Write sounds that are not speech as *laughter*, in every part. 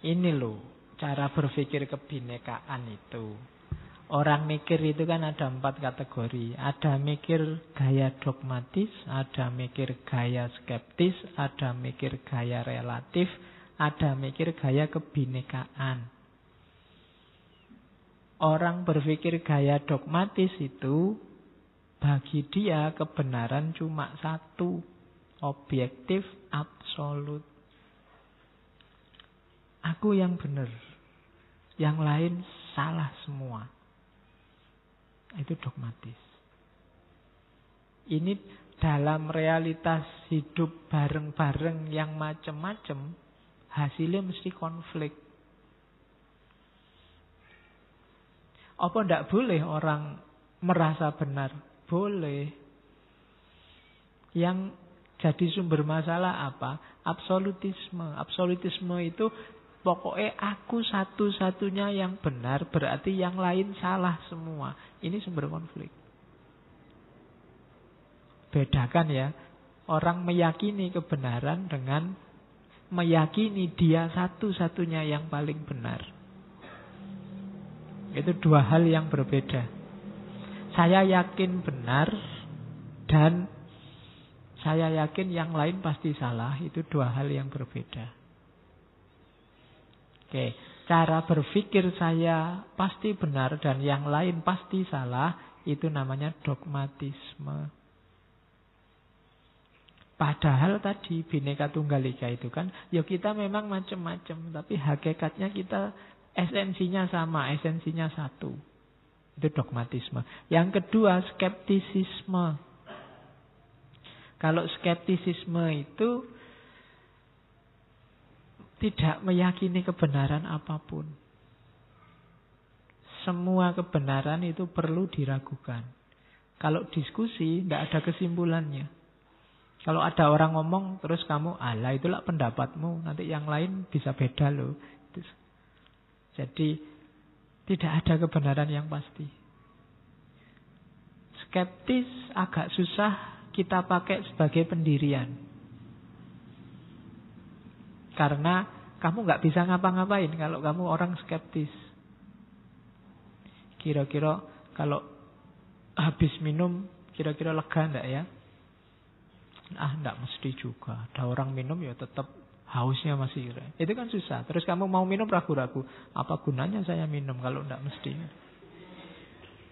Ini loh cara berpikir kebinekaan itu. Orang mikir itu kan ada empat kategori. Ada mikir gaya dogmatis, ada mikir gaya skeptis, ada mikir gaya relatif, ada mikir gaya kebinekaan. Orang berpikir gaya dogmatis itu bagi dia kebenaran cuma satu, objektif absolut. Aku yang benar. Yang lain salah semua. Itu dogmatis. Ini dalam realitas hidup bareng-bareng yang macam-macam, hasilnya mesti konflik. Apa tidak boleh orang merasa benar? Boleh. Yang jadi sumber masalah apa? Absolutisme. Absolutisme itu Pokoknya aku satu-satunya yang benar berarti yang lain salah semua. Ini sumber konflik. Bedakan ya. Orang meyakini kebenaran dengan meyakini dia satu-satunya yang paling benar. Itu dua hal yang berbeda. Saya yakin benar dan saya yakin yang lain pasti salah. Itu dua hal yang berbeda. Oke, cara berpikir saya pasti benar dan yang lain pasti salah, itu namanya dogmatisme. Padahal tadi bineka tunggal ika itu kan, ya kita memang macam-macam, tapi hakikatnya kita esensinya sama, esensinya satu. Itu dogmatisme. Yang kedua, skeptisisme. Kalau skeptisisme itu tidak meyakini kebenaran apa pun. Semua kebenaran itu perlu diragukan. Kalau diskusi, tidak ada kesimpulannya. Kalau ada orang ngomong, terus kamu, ala itulah pendapatmu, nanti yang lain bisa beda loh. Jadi, tidak ada kebenaran yang pasti. Skeptis agak susah kita pakai sebagai pendirian. Karena kamu nggak bisa ngapa-ngapain kalau kamu orang skeptis. Kira-kira kalau habis minum, kira-kira lega enggak ya? Ah, enggak mesti juga. Ada orang minum ya tetap hausnya masih. Itu kan susah. Terus kamu mau minum ragu-ragu. Apa gunanya saya minum kalau enggak mesti?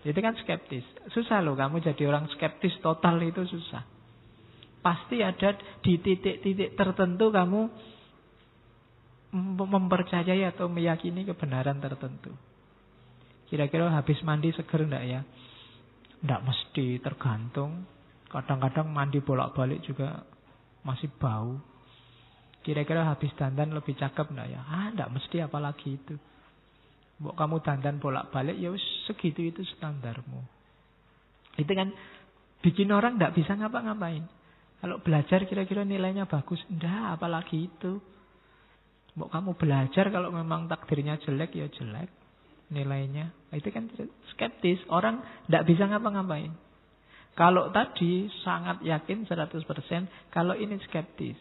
Itu kan skeptis. Susah loh kamu jadi orang skeptis total itu susah. Pasti ada di titik-titik tertentu kamu mempercayai atau meyakini kebenaran tertentu. Kira-kira habis mandi seger enggak ya? Enggak mesti, tergantung. Kadang-kadang mandi bolak-balik juga masih bau. Kira-kira habis dandan lebih cakep enggak ya? Ah, enggak mesti apalagi itu. Mbok kamu dandan bolak-balik ya segitu itu standarmu. Itu kan bikin orang enggak bisa ngapa-ngapain. Kalau belajar kira-kira nilainya bagus, enggak apalagi itu. Mau kamu belajar kalau memang takdirnya jelek ya jelek nilainya. Itu kan skeptis. Orang tidak bisa ngapa-ngapain. Kalau tadi sangat yakin 100%, kalau ini skeptis.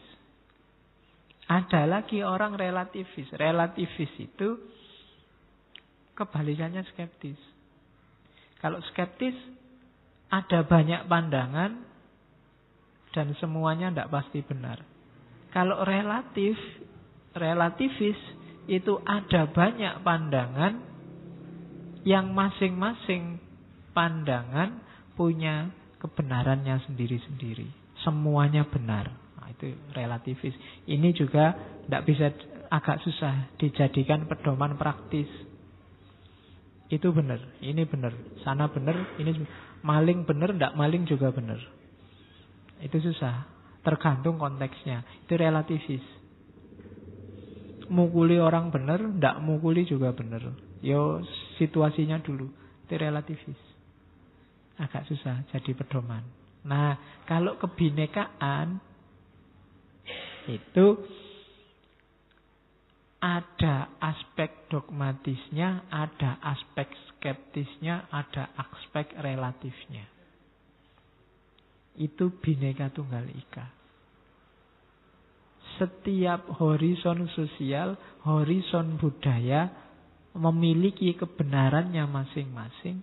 Ada lagi orang relativis. Relativis itu kebalikannya skeptis. Kalau skeptis ada banyak pandangan dan semuanya tidak pasti benar. Kalau relatif relativis itu ada banyak pandangan yang masing-masing pandangan punya kebenarannya sendiri-sendiri. Semuanya benar. Nah, itu relativis. Ini juga tidak bisa agak susah dijadikan pedoman praktis. Itu benar, ini benar, sana benar, ini maling benar, tidak maling juga benar. Itu susah, tergantung konteksnya. Itu relativis mukuli orang benar, ndak mukuli juga benar. Yo situasinya dulu, itu relativis. Agak susah jadi pedoman. Nah, kalau kebinekaan itu ada aspek dogmatisnya, ada aspek skeptisnya, ada aspek relatifnya. Itu bineka tunggal ika. Setiap horizon sosial, horizon budaya memiliki kebenarannya masing-masing.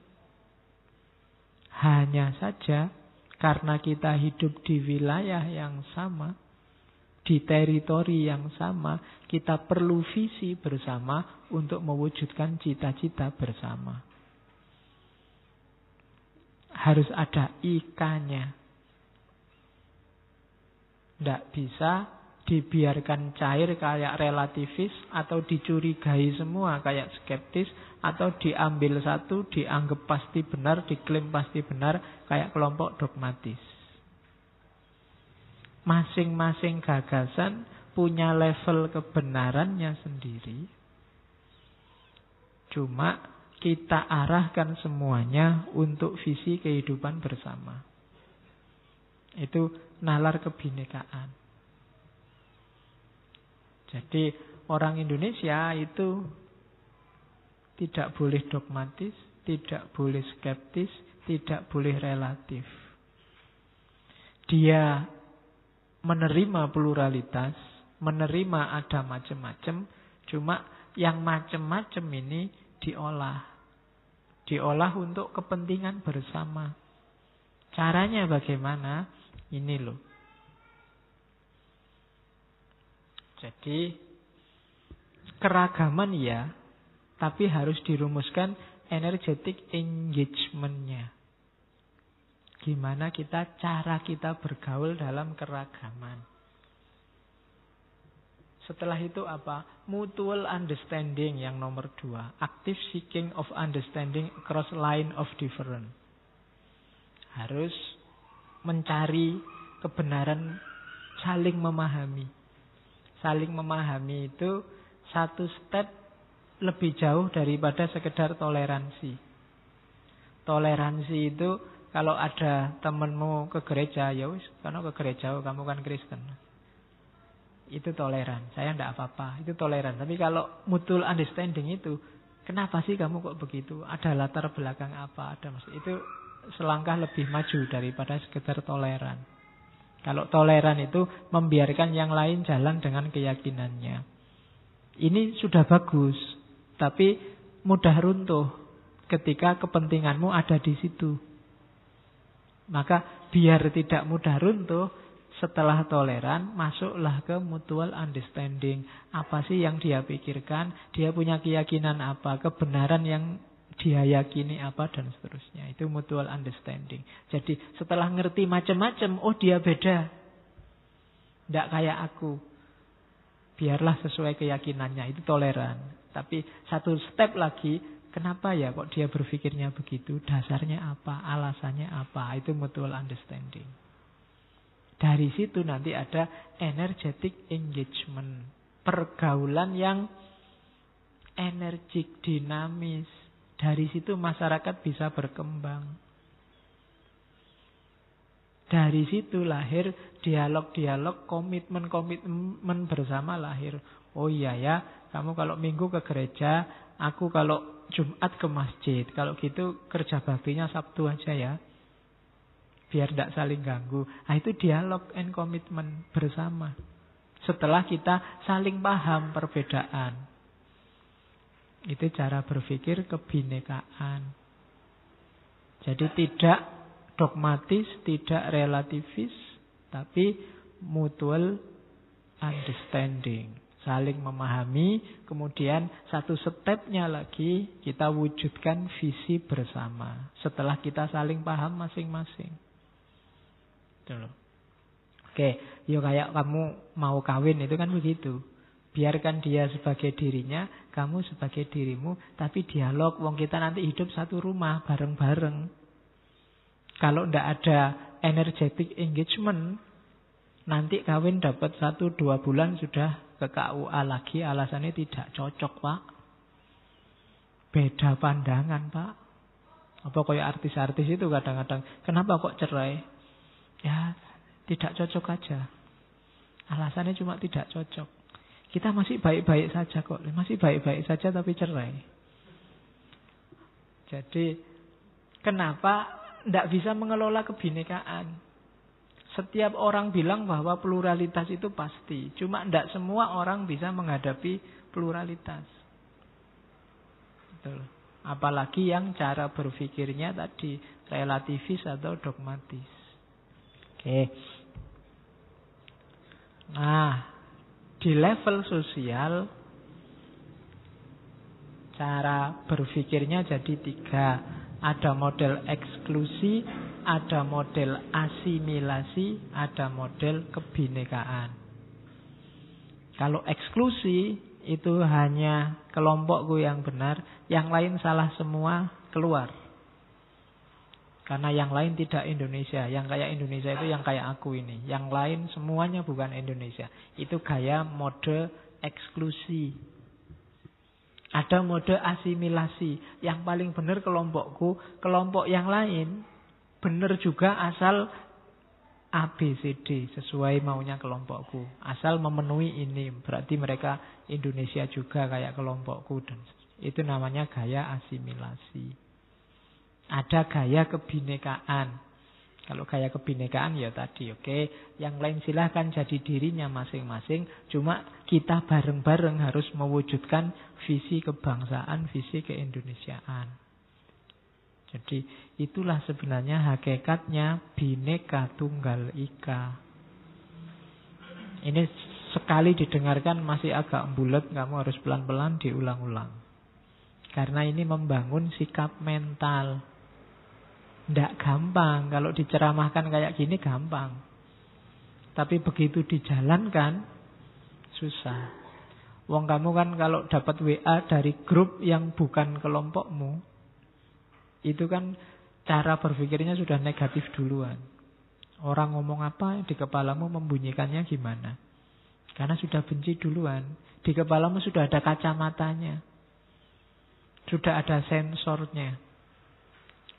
Hanya saja karena kita hidup di wilayah yang sama, di teritori yang sama, kita perlu visi bersama untuk mewujudkan cita-cita bersama. Harus ada ikannya. Tidak bisa dibiarkan cair kayak relativis atau dicurigai semua kayak skeptis atau diambil satu dianggap pasti benar, diklaim pasti benar kayak kelompok dogmatis. Masing-masing gagasan punya level kebenarannya sendiri. Cuma kita arahkan semuanya untuk visi kehidupan bersama. Itu nalar kebinekaan. Jadi orang Indonesia itu tidak boleh dogmatis, tidak boleh skeptis, tidak boleh relatif. Dia menerima pluralitas, menerima ada macam-macam, cuma yang macam-macam ini diolah. Diolah untuk kepentingan bersama. Caranya bagaimana? Ini loh. Jadi keragaman ya, tapi harus dirumuskan energetic engagementnya. Gimana kita cara kita bergaul dalam keragaman. Setelah itu apa? Mutual understanding yang nomor dua. Active seeking of understanding across line of difference. Harus mencari kebenaran saling memahami saling memahami itu satu step lebih jauh daripada sekedar toleransi. Toleransi itu kalau ada temenmu ke gereja, ya wis, karena ke gereja, oh, kamu kan Kristen. Itu toleran. Saya tidak apa-apa. Itu toleran. Tapi kalau mutual understanding itu, kenapa sih kamu kok begitu? Ada latar belakang apa? Ada maksud itu selangkah lebih maju daripada sekedar toleran. Kalau toleran itu membiarkan yang lain jalan dengan keyakinannya. Ini sudah bagus, tapi mudah runtuh ketika kepentinganmu ada di situ. Maka biar tidak mudah runtuh, setelah toleran, masuklah ke mutual understanding. Apa sih yang dia pikirkan? Dia punya keyakinan apa? Kebenaran yang dia yakini apa dan seterusnya. Itu mutual understanding. Jadi setelah ngerti macam-macam, oh dia beda. Tidak kayak aku. Biarlah sesuai keyakinannya, itu toleran. Tapi satu step lagi, kenapa ya kok dia berpikirnya begitu? Dasarnya apa? Alasannya apa? Itu mutual understanding. Dari situ nanti ada energetic engagement. Pergaulan yang energik, dinamis, dari situ masyarakat bisa berkembang. Dari situ lahir dialog-dialog, komitmen-komitmen bersama lahir. Oh iya ya, kamu kalau minggu ke gereja, aku kalau Jumat ke masjid. Kalau gitu kerja baktinya Sabtu aja ya. Biar tidak saling ganggu. Nah itu dialog and komitmen bersama. Setelah kita saling paham perbedaan. Itu cara berpikir kebinekaan. Jadi tidak dogmatis, tidak relativis, tapi mutual understanding. Saling memahami, kemudian satu stepnya lagi kita wujudkan visi bersama. Setelah kita saling paham masing-masing. Oke, yuk kayak kamu mau kawin itu kan begitu. Biarkan dia sebagai dirinya, kamu sebagai dirimu, tapi dialog. Wong kita nanti hidup satu rumah bareng-bareng. Kalau ndak ada energetic engagement, nanti kawin dapat satu dua bulan sudah ke KUA lagi, alasannya tidak cocok pak. Beda pandangan pak. Apa kayak artis-artis itu kadang-kadang, kenapa kok cerai? Ya tidak cocok aja. Alasannya cuma tidak cocok. Kita masih baik-baik saja kok. Masih baik-baik saja tapi cerai. Jadi kenapa tidak bisa mengelola kebinekaan? Setiap orang bilang bahwa pluralitas itu pasti. Cuma tidak semua orang bisa menghadapi pluralitas. Betul. Apalagi yang cara berpikirnya tadi relativis atau dogmatis. Oke. Nah, di level sosial cara berpikirnya jadi tiga. Ada model eksklusi, ada model asimilasi, ada model kebinekaan. Kalau eksklusi itu hanya kelompokku yang benar, yang lain salah semua keluar. Karena yang lain tidak Indonesia. Yang kayak Indonesia itu yang kayak aku ini. Yang lain semuanya bukan Indonesia. Itu gaya mode eksklusi. Ada mode asimilasi. Yang paling benar kelompokku. Kelompok yang lain benar juga asal A, B, C, D. Sesuai maunya kelompokku. Asal memenuhi ini. Berarti mereka Indonesia juga kayak kelompokku. Dan itu namanya gaya asimilasi. Ada gaya kebinekaan. Kalau gaya kebinekaan ya tadi oke. Okay. Yang lain silahkan jadi dirinya masing-masing. Cuma kita bareng-bareng harus mewujudkan visi kebangsaan, visi keindonesiaan. Jadi itulah sebenarnya hakikatnya bineka tunggal ika. Ini sekali didengarkan masih agak bulat, kamu harus pelan-pelan diulang-ulang. Karena ini membangun sikap mental. Tidak gampang. Kalau diceramahkan kayak gini gampang. Tapi begitu dijalankan, susah. Wong kamu kan kalau dapat WA dari grup yang bukan kelompokmu, itu kan cara berpikirnya sudah negatif duluan. Orang ngomong apa di kepalamu membunyikannya gimana? Karena sudah benci duluan. Di kepalamu sudah ada kacamatanya. Sudah ada sensornya.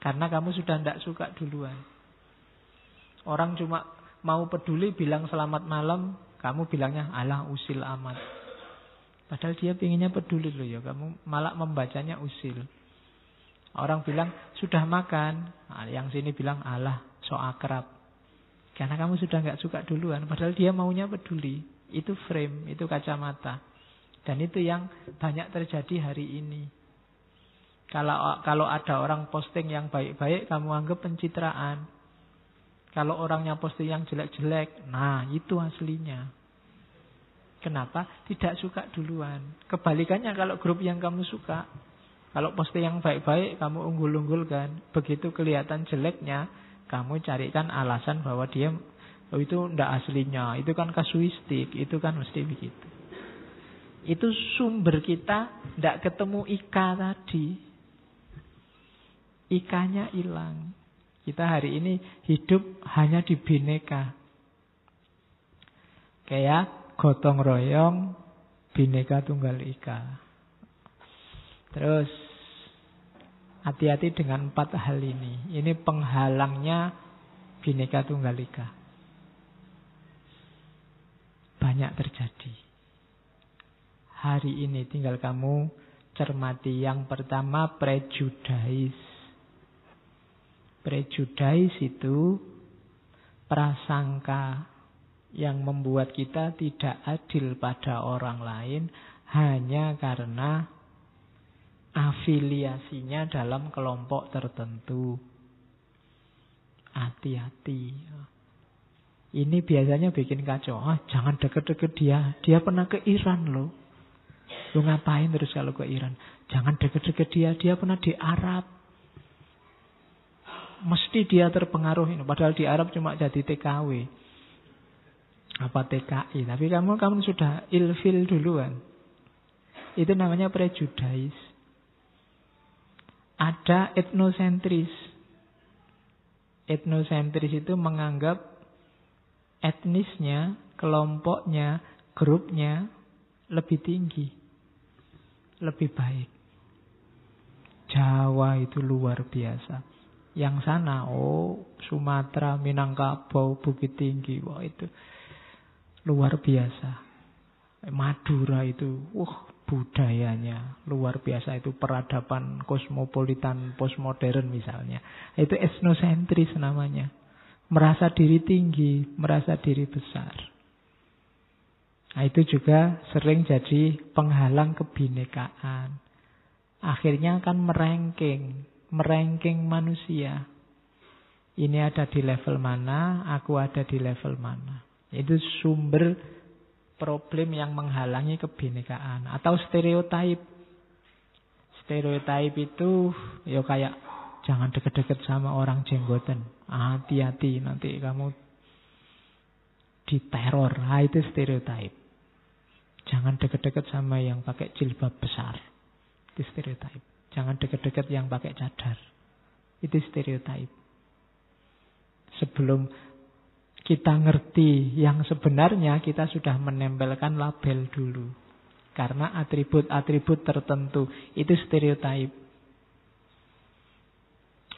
Karena kamu sudah tidak suka duluan. Orang cuma mau peduli bilang selamat malam, kamu bilangnya Allah usil amat. Padahal dia pinginnya peduli loh ya, kamu malah membacanya usil. Orang bilang sudah makan, nah, yang sini bilang Allah so akrab. Karena kamu sudah nggak suka duluan, padahal dia maunya peduli. Itu frame, itu kacamata. Dan itu yang banyak terjadi hari ini. Kalau kalau ada orang posting yang baik-baik, kamu anggap pencitraan. Kalau orangnya posting yang jelek-jelek, nah itu aslinya. Kenapa? Tidak suka duluan. Kebalikannya kalau grup yang kamu suka, kalau posting yang baik-baik kamu unggul-unggulkan, begitu kelihatan jeleknya, kamu carikan alasan bahwa dia oh itu ndak aslinya, itu kan kasuistik, itu kan mesti begitu. Itu sumber kita ndak ketemu ika tadi. Ikannya hilang. Kita hari ini hidup hanya di bineka. Kayak gotong royong, bineka tunggal ika. Terus hati-hati dengan empat hal ini. Ini penghalangnya bineka tunggal ika. Banyak terjadi. Hari ini tinggal kamu cermati. Yang pertama prejudis. Prejudis itu prasangka yang membuat kita tidak adil pada orang lain hanya karena afiliasinya dalam kelompok tertentu. Hati-hati. Ini biasanya bikin kacau. Ah, jangan deket-deket dia. Dia pernah ke Iran loh. Lu ngapain terus kalau ke Iran? Jangan deket-deket dia. Dia pernah di Arab mesti dia terpengaruh ini. Padahal di Arab cuma jadi TKW. Apa TKI. Tapi kamu kamu sudah ilfil duluan. Itu namanya prejudis. Ada etnosentris. Etnosentris itu menganggap etnisnya, kelompoknya, grupnya lebih tinggi. Lebih baik. Jawa itu luar biasa. Yang sana, oh Sumatera, Minangkabau, Bukit Tinggi, wah itu luar biasa. Madura itu, wah budayanya luar biasa itu peradaban kosmopolitan postmodern misalnya. Itu etnosentris namanya. merasa diri tinggi, merasa diri besar. Nah, itu juga sering jadi penghalang kebinekaan. Akhirnya akan merengking, merengking manusia. Ini ada di level mana, aku ada di level mana. Itu sumber problem yang menghalangi kebinekaan atau stereotip. Stereotip itu ya kayak jangan deket-deket sama orang jenggoten. Hati-hati nanti kamu diteror. Nah, itu stereotip. Jangan deket-deket sama yang pakai jilbab besar. Itu stereotip. Jangan deket-deket yang pakai cadar. Itu stereotip. Sebelum kita ngerti yang sebenarnya kita sudah menempelkan label dulu. Karena atribut-atribut tertentu itu stereotip.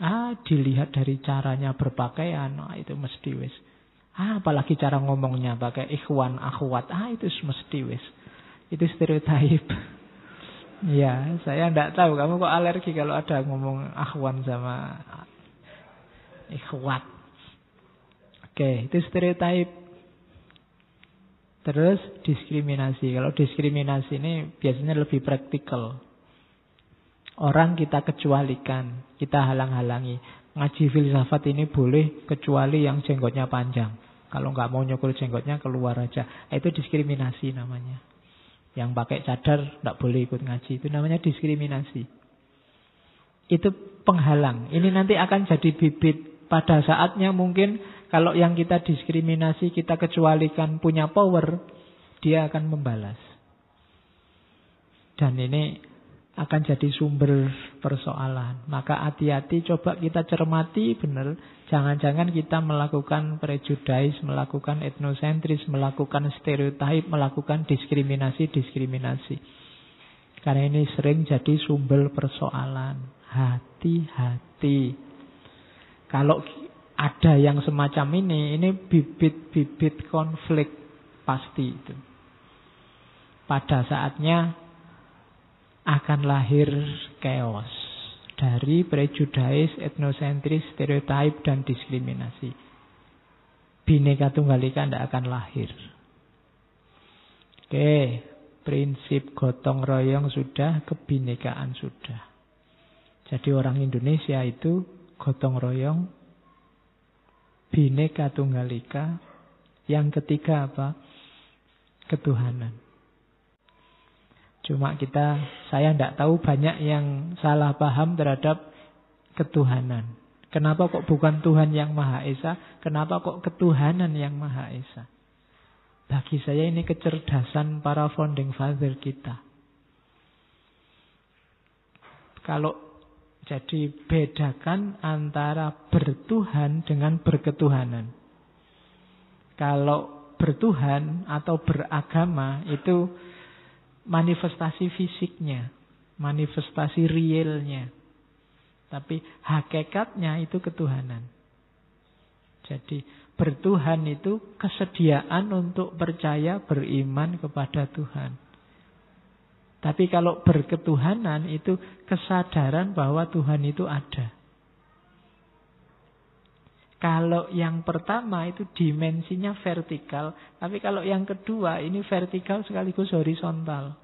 Ah, dilihat dari caranya berpakaian, ah, itu mesti wis. Ah, apalagi cara ngomongnya pakai ikhwan, akhwat, ah itu mesti wis. Itu stereotip. *laughs* ya, saya tidak tahu kamu kok alergi kalau ada ngomong akhwan sama ikhwat. Oke, itu stereotip. Terus diskriminasi. Kalau diskriminasi ini biasanya lebih praktikal. Orang kita kecualikan, kita halang-halangi. Ngaji filsafat ini boleh kecuali yang jenggotnya panjang. Kalau nggak mau nyukur jenggotnya keluar aja. Itu diskriminasi namanya. Yang pakai cadar nggak boleh ikut ngaji. Itu namanya diskriminasi. Itu penghalang. Ini nanti akan jadi bibit pada saatnya mungkin kalau yang kita diskriminasi, kita kecualikan punya power, dia akan membalas. Dan ini akan jadi sumber persoalan. Maka hati-hati coba kita cermati benar. Jangan-jangan kita melakukan prejudis, melakukan etnosentris, melakukan stereotip, melakukan diskriminasi-diskriminasi. Karena ini sering jadi sumber persoalan. Hati-hati. Kalau ada yang semacam ini, ini bibit-bibit konflik pasti itu. Pada saatnya akan lahir chaos dari prejudis, etnosentris, stereotip, dan diskriminasi. Bineka Tunggal Ika tidak akan lahir. Oke, prinsip gotong royong sudah, kebinekaan sudah. Jadi orang Indonesia itu gotong royong Bineka Tunggal Ika. Yang ketiga apa? Ketuhanan. Cuma kita, saya tidak tahu banyak yang salah paham terhadap ketuhanan. Kenapa kok bukan Tuhan yang Maha Esa? Kenapa kok ketuhanan yang Maha Esa? Bagi saya ini kecerdasan para founding father kita. Kalau jadi bedakan antara bertuhan dengan berketuhanan. Kalau bertuhan atau beragama itu manifestasi fisiknya, manifestasi realnya. Tapi hakikatnya itu ketuhanan. Jadi bertuhan itu kesediaan untuk percaya beriman kepada Tuhan. Tapi kalau berketuhanan itu kesadaran bahwa Tuhan itu ada. Kalau yang pertama itu dimensinya vertikal, tapi kalau yang kedua ini vertikal sekaligus horizontal.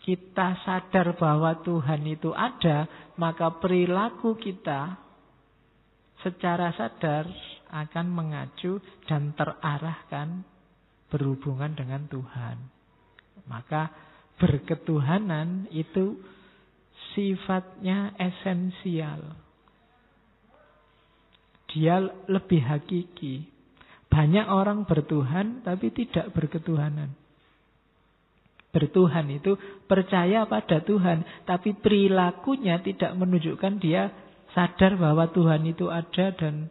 Kita sadar bahwa Tuhan itu ada, maka perilaku kita secara sadar akan mengacu dan terarahkan berhubungan dengan Tuhan. Maka berketuhanan itu sifatnya esensial. Dia lebih hakiki. Banyak orang bertuhan tapi tidak berketuhanan. Bertuhan itu percaya pada Tuhan, tapi perilakunya tidak menunjukkan dia sadar bahwa Tuhan itu ada dan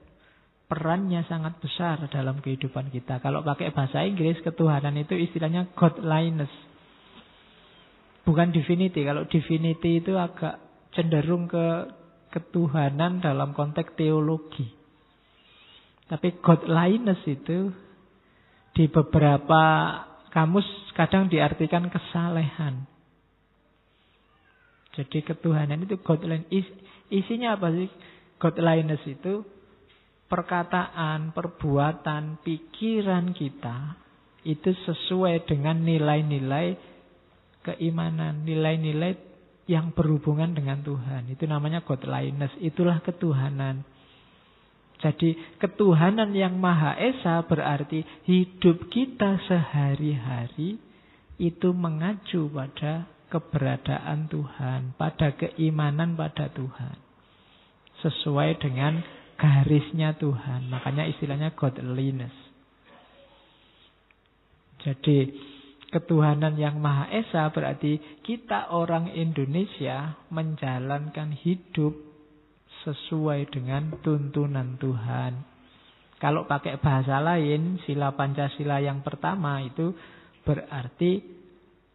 perannya sangat besar dalam kehidupan kita. Kalau pakai bahasa Inggris, ketuhanan itu istilahnya godliness. Bukan divinity. Kalau divinity itu agak cenderung ke ketuhanan dalam konteks teologi. Tapi godliness itu di beberapa kamus kadang diartikan kesalehan. Jadi ketuhanan itu godliness. Is, isinya apa sih? Godliness itu perkataan, perbuatan, pikiran kita itu sesuai dengan nilai-nilai keimanan, nilai-nilai yang berhubungan dengan Tuhan. Itu namanya godliness, itulah ketuhanan. Jadi ketuhanan yang Maha Esa berarti hidup kita sehari-hari itu mengacu pada keberadaan Tuhan, pada keimanan pada Tuhan. Sesuai dengan garisnya Tuhan. Makanya istilahnya godliness. Jadi ketuhanan yang Maha Esa berarti kita orang Indonesia menjalankan hidup sesuai dengan tuntunan Tuhan. Kalau pakai bahasa lain, sila Pancasila yang pertama itu berarti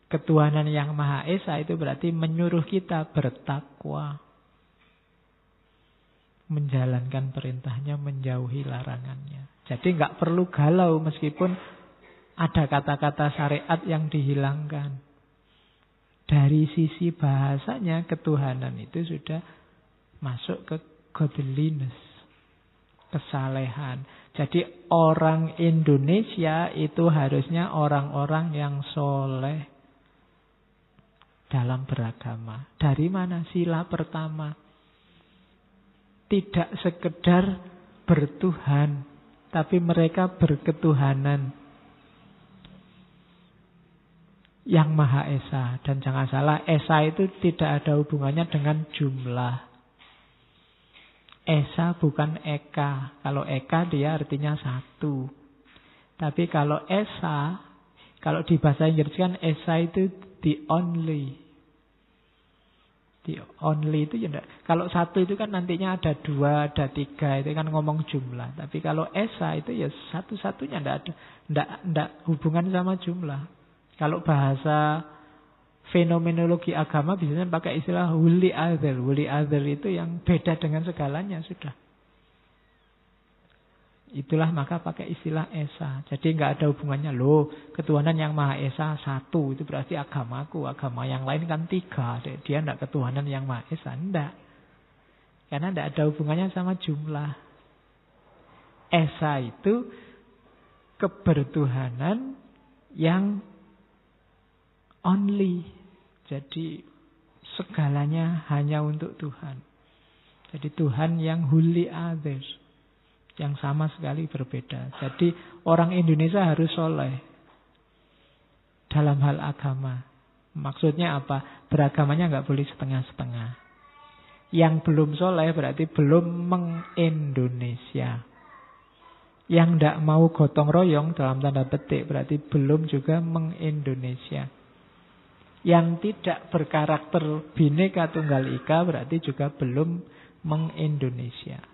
ketuhanan yang Maha Esa itu berarti menyuruh kita bertakwa. Menjalankan perintahnya, menjauhi larangannya. Jadi nggak perlu galau meskipun ada kata-kata syariat yang dihilangkan. Dari sisi bahasanya ketuhanan itu sudah masuk ke godliness, kesalehan. Jadi orang Indonesia itu harusnya orang-orang yang soleh dalam beragama. Dari mana? Sila pertama. Tidak sekedar bertuhan, tapi mereka berketuhanan yang Maha Esa. Dan jangan salah, Esa itu tidak ada hubungannya dengan jumlah. Esa bukan Eka. Kalau Eka dia artinya satu. Tapi kalau Esa, kalau di bahasa Inggris kan Esa itu the only. The only itu ya enggak. Kalau satu itu kan nantinya ada dua, ada tiga. Itu kan ngomong jumlah. Tapi kalau Esa itu ya satu-satunya enggak ada. Enggak, enggak hubungan sama jumlah. Kalau bahasa fenomenologi agama biasanya pakai istilah wuli other. Wuli other itu yang beda dengan segalanya sudah. Itulah maka pakai istilah Esa. Jadi nggak ada hubungannya loh. Ketuhanan yang Maha Esa satu itu berarti agamaku. Agama yang lain kan tiga. Dia nggak ketuhanan yang Maha Esa. Enggak. Karena nggak ada hubungannya sama jumlah. Esa itu kebertuhanan yang only. Jadi segalanya hanya untuk Tuhan. Jadi Tuhan yang holy others. Yang sama sekali berbeda. Jadi orang Indonesia harus soleh. Dalam hal agama. Maksudnya apa? Beragamanya nggak boleh setengah-setengah. Yang belum soleh berarti belum mengindonesia. Yang tidak mau gotong royong dalam tanda petik berarti belum juga mengindonesia. Yang tidak berkarakter bineka tunggal ika berarti juga belum mengindonesia.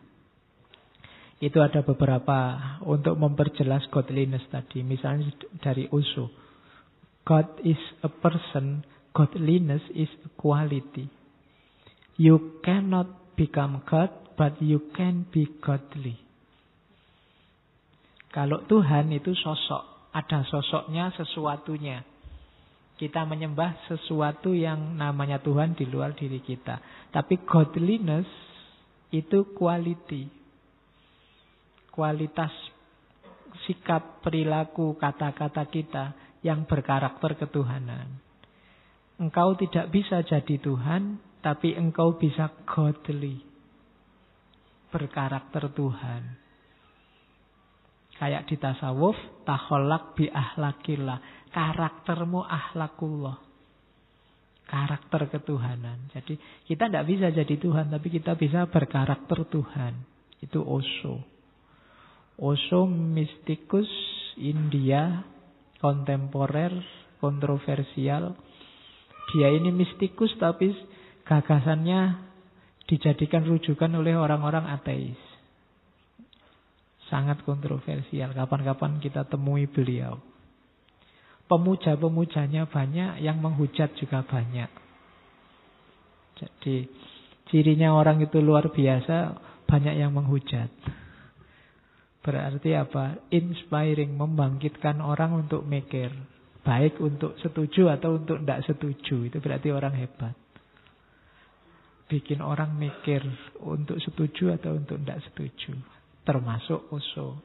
Itu ada beberapa untuk memperjelas godliness tadi. Misalnya dari usu. God is a person, godliness is a quality. You cannot become God, but you can be godly. Kalau Tuhan itu sosok, ada sosoknya, sesuatunya. Kita menyembah sesuatu yang namanya Tuhan di luar diri kita. Tapi godliness itu quality. Kualitas sikap, perilaku, kata-kata kita yang berkarakter ketuhanan. Engkau tidak bisa jadi Tuhan, tapi engkau bisa godly. Berkarakter Tuhan. Kayak di tasawuf, taholak bi ahlakillah karaktermu ahlakullah. Karakter ketuhanan. Jadi kita tidak bisa jadi Tuhan, tapi kita bisa berkarakter Tuhan. Itu Osho. Osho mistikus India, kontemporer, kontroversial. Dia ini mistikus tapi gagasannya dijadikan rujukan oleh orang-orang ateis. Sangat kontroversial. Kapan-kapan kita temui beliau. Pemuja-pemujanya banyak, yang menghujat juga banyak. Jadi cirinya orang itu luar biasa, banyak yang menghujat. Berarti apa? Inspiring, membangkitkan orang untuk mikir. Baik untuk setuju atau untuk tidak setuju. Itu berarti orang hebat. Bikin orang mikir untuk setuju atau untuk tidak setuju. Termasuk Oso.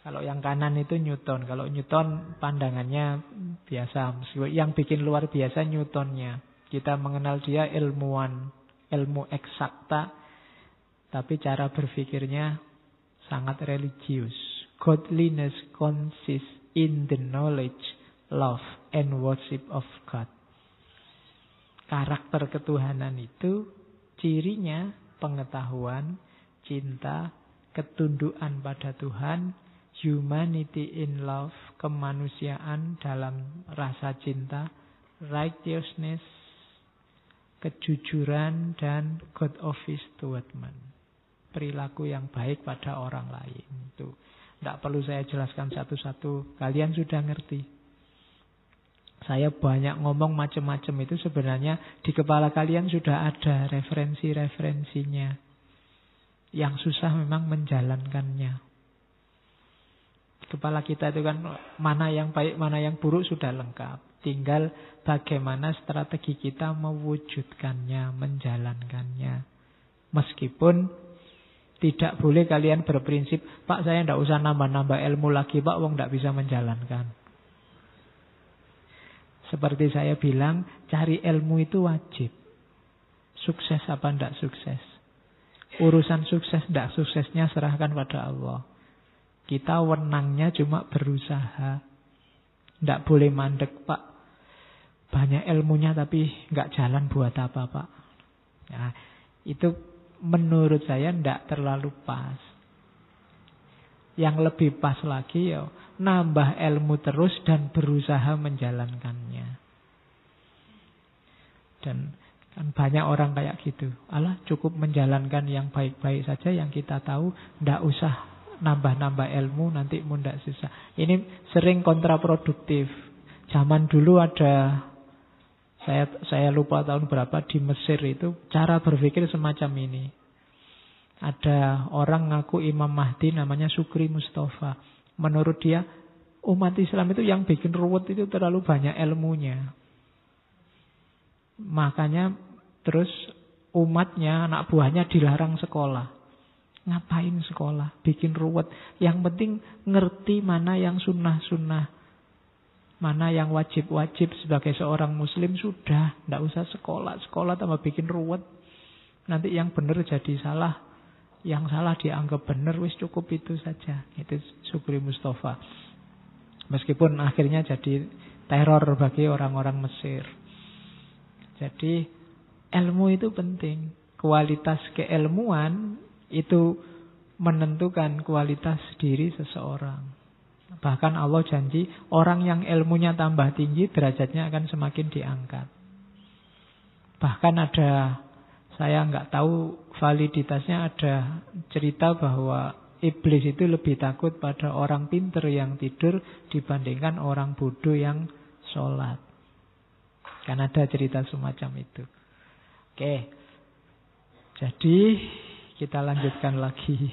Kalau yang kanan itu Newton. Kalau Newton pandangannya biasa. Yang bikin luar biasa Newtonnya. Kita mengenal dia ilmuwan, ilmu eksakta. Tapi cara berpikirnya sangat religius. Godliness consists in the knowledge, love, and worship of God. Karakter ketuhanan itu cirinya pengetahuan, cinta, ketundukan pada Tuhan, humanity in love, kemanusiaan dalam rasa cinta, righteousness, kejujuran, dan God office toward man. Perilaku yang baik pada orang lain. Itu tidak perlu saya jelaskan satu-satu. Kalian sudah ngerti. Saya banyak ngomong macam-macam itu sebenarnya di kepala kalian sudah ada referensi-referensinya. Yang susah memang menjalankannya kepala kita itu kan mana yang baik, mana yang buruk sudah lengkap. Tinggal bagaimana strategi kita mewujudkannya, menjalankannya. Meskipun tidak boleh kalian berprinsip, Pak saya tidak usah nambah-nambah ilmu lagi, Pak, wong tidak bisa menjalankan. Seperti saya bilang, cari ilmu itu wajib. Sukses apa tidak sukses. Urusan sukses tidak suksesnya serahkan pada Allah. Kita wenangnya cuma berusaha. Tidak boleh mandek, Pak. Banyak ilmunya tapi nggak jalan buat apa, Pak. Nah, itu menurut saya tidak terlalu pas. Yang lebih pas lagi ya nambah ilmu terus dan berusaha menjalankannya. Dan kan banyak orang kayak gitu. Allah cukup menjalankan yang baik-baik saja yang kita tahu, tidak usah nambah-nambah ilmu nanti mudah susah. Ini sering kontraproduktif. Zaman dulu ada saya saya lupa tahun berapa di Mesir itu cara berpikir semacam ini. Ada orang ngaku Imam Mahdi namanya Sukri Mustafa. Menurut dia umat Islam itu yang bikin ruwet itu terlalu banyak ilmunya. Makanya terus umatnya, anak buahnya dilarang sekolah. Ngapain sekolah? Bikin ruwet. Yang penting ngerti mana yang sunnah-sunnah. Mana yang wajib-wajib sebagai seorang muslim sudah. Tidak usah sekolah. Sekolah tambah bikin ruwet. Nanti yang benar jadi salah. Yang salah dianggap benar. Wis cukup itu saja. Itu Sukri Mustafa. Meskipun akhirnya jadi teror bagi orang-orang Mesir. Jadi ilmu itu penting. Kualitas keilmuan itu menentukan kualitas diri seseorang. Bahkan Allah janji orang yang ilmunya tambah tinggi derajatnya akan semakin diangkat. Bahkan ada saya nggak tahu validitasnya ada cerita bahwa iblis itu lebih takut pada orang pinter yang tidur dibandingkan orang bodoh yang sholat. Kan ada cerita semacam itu. Oke. Jadi kita lanjutkan lagi.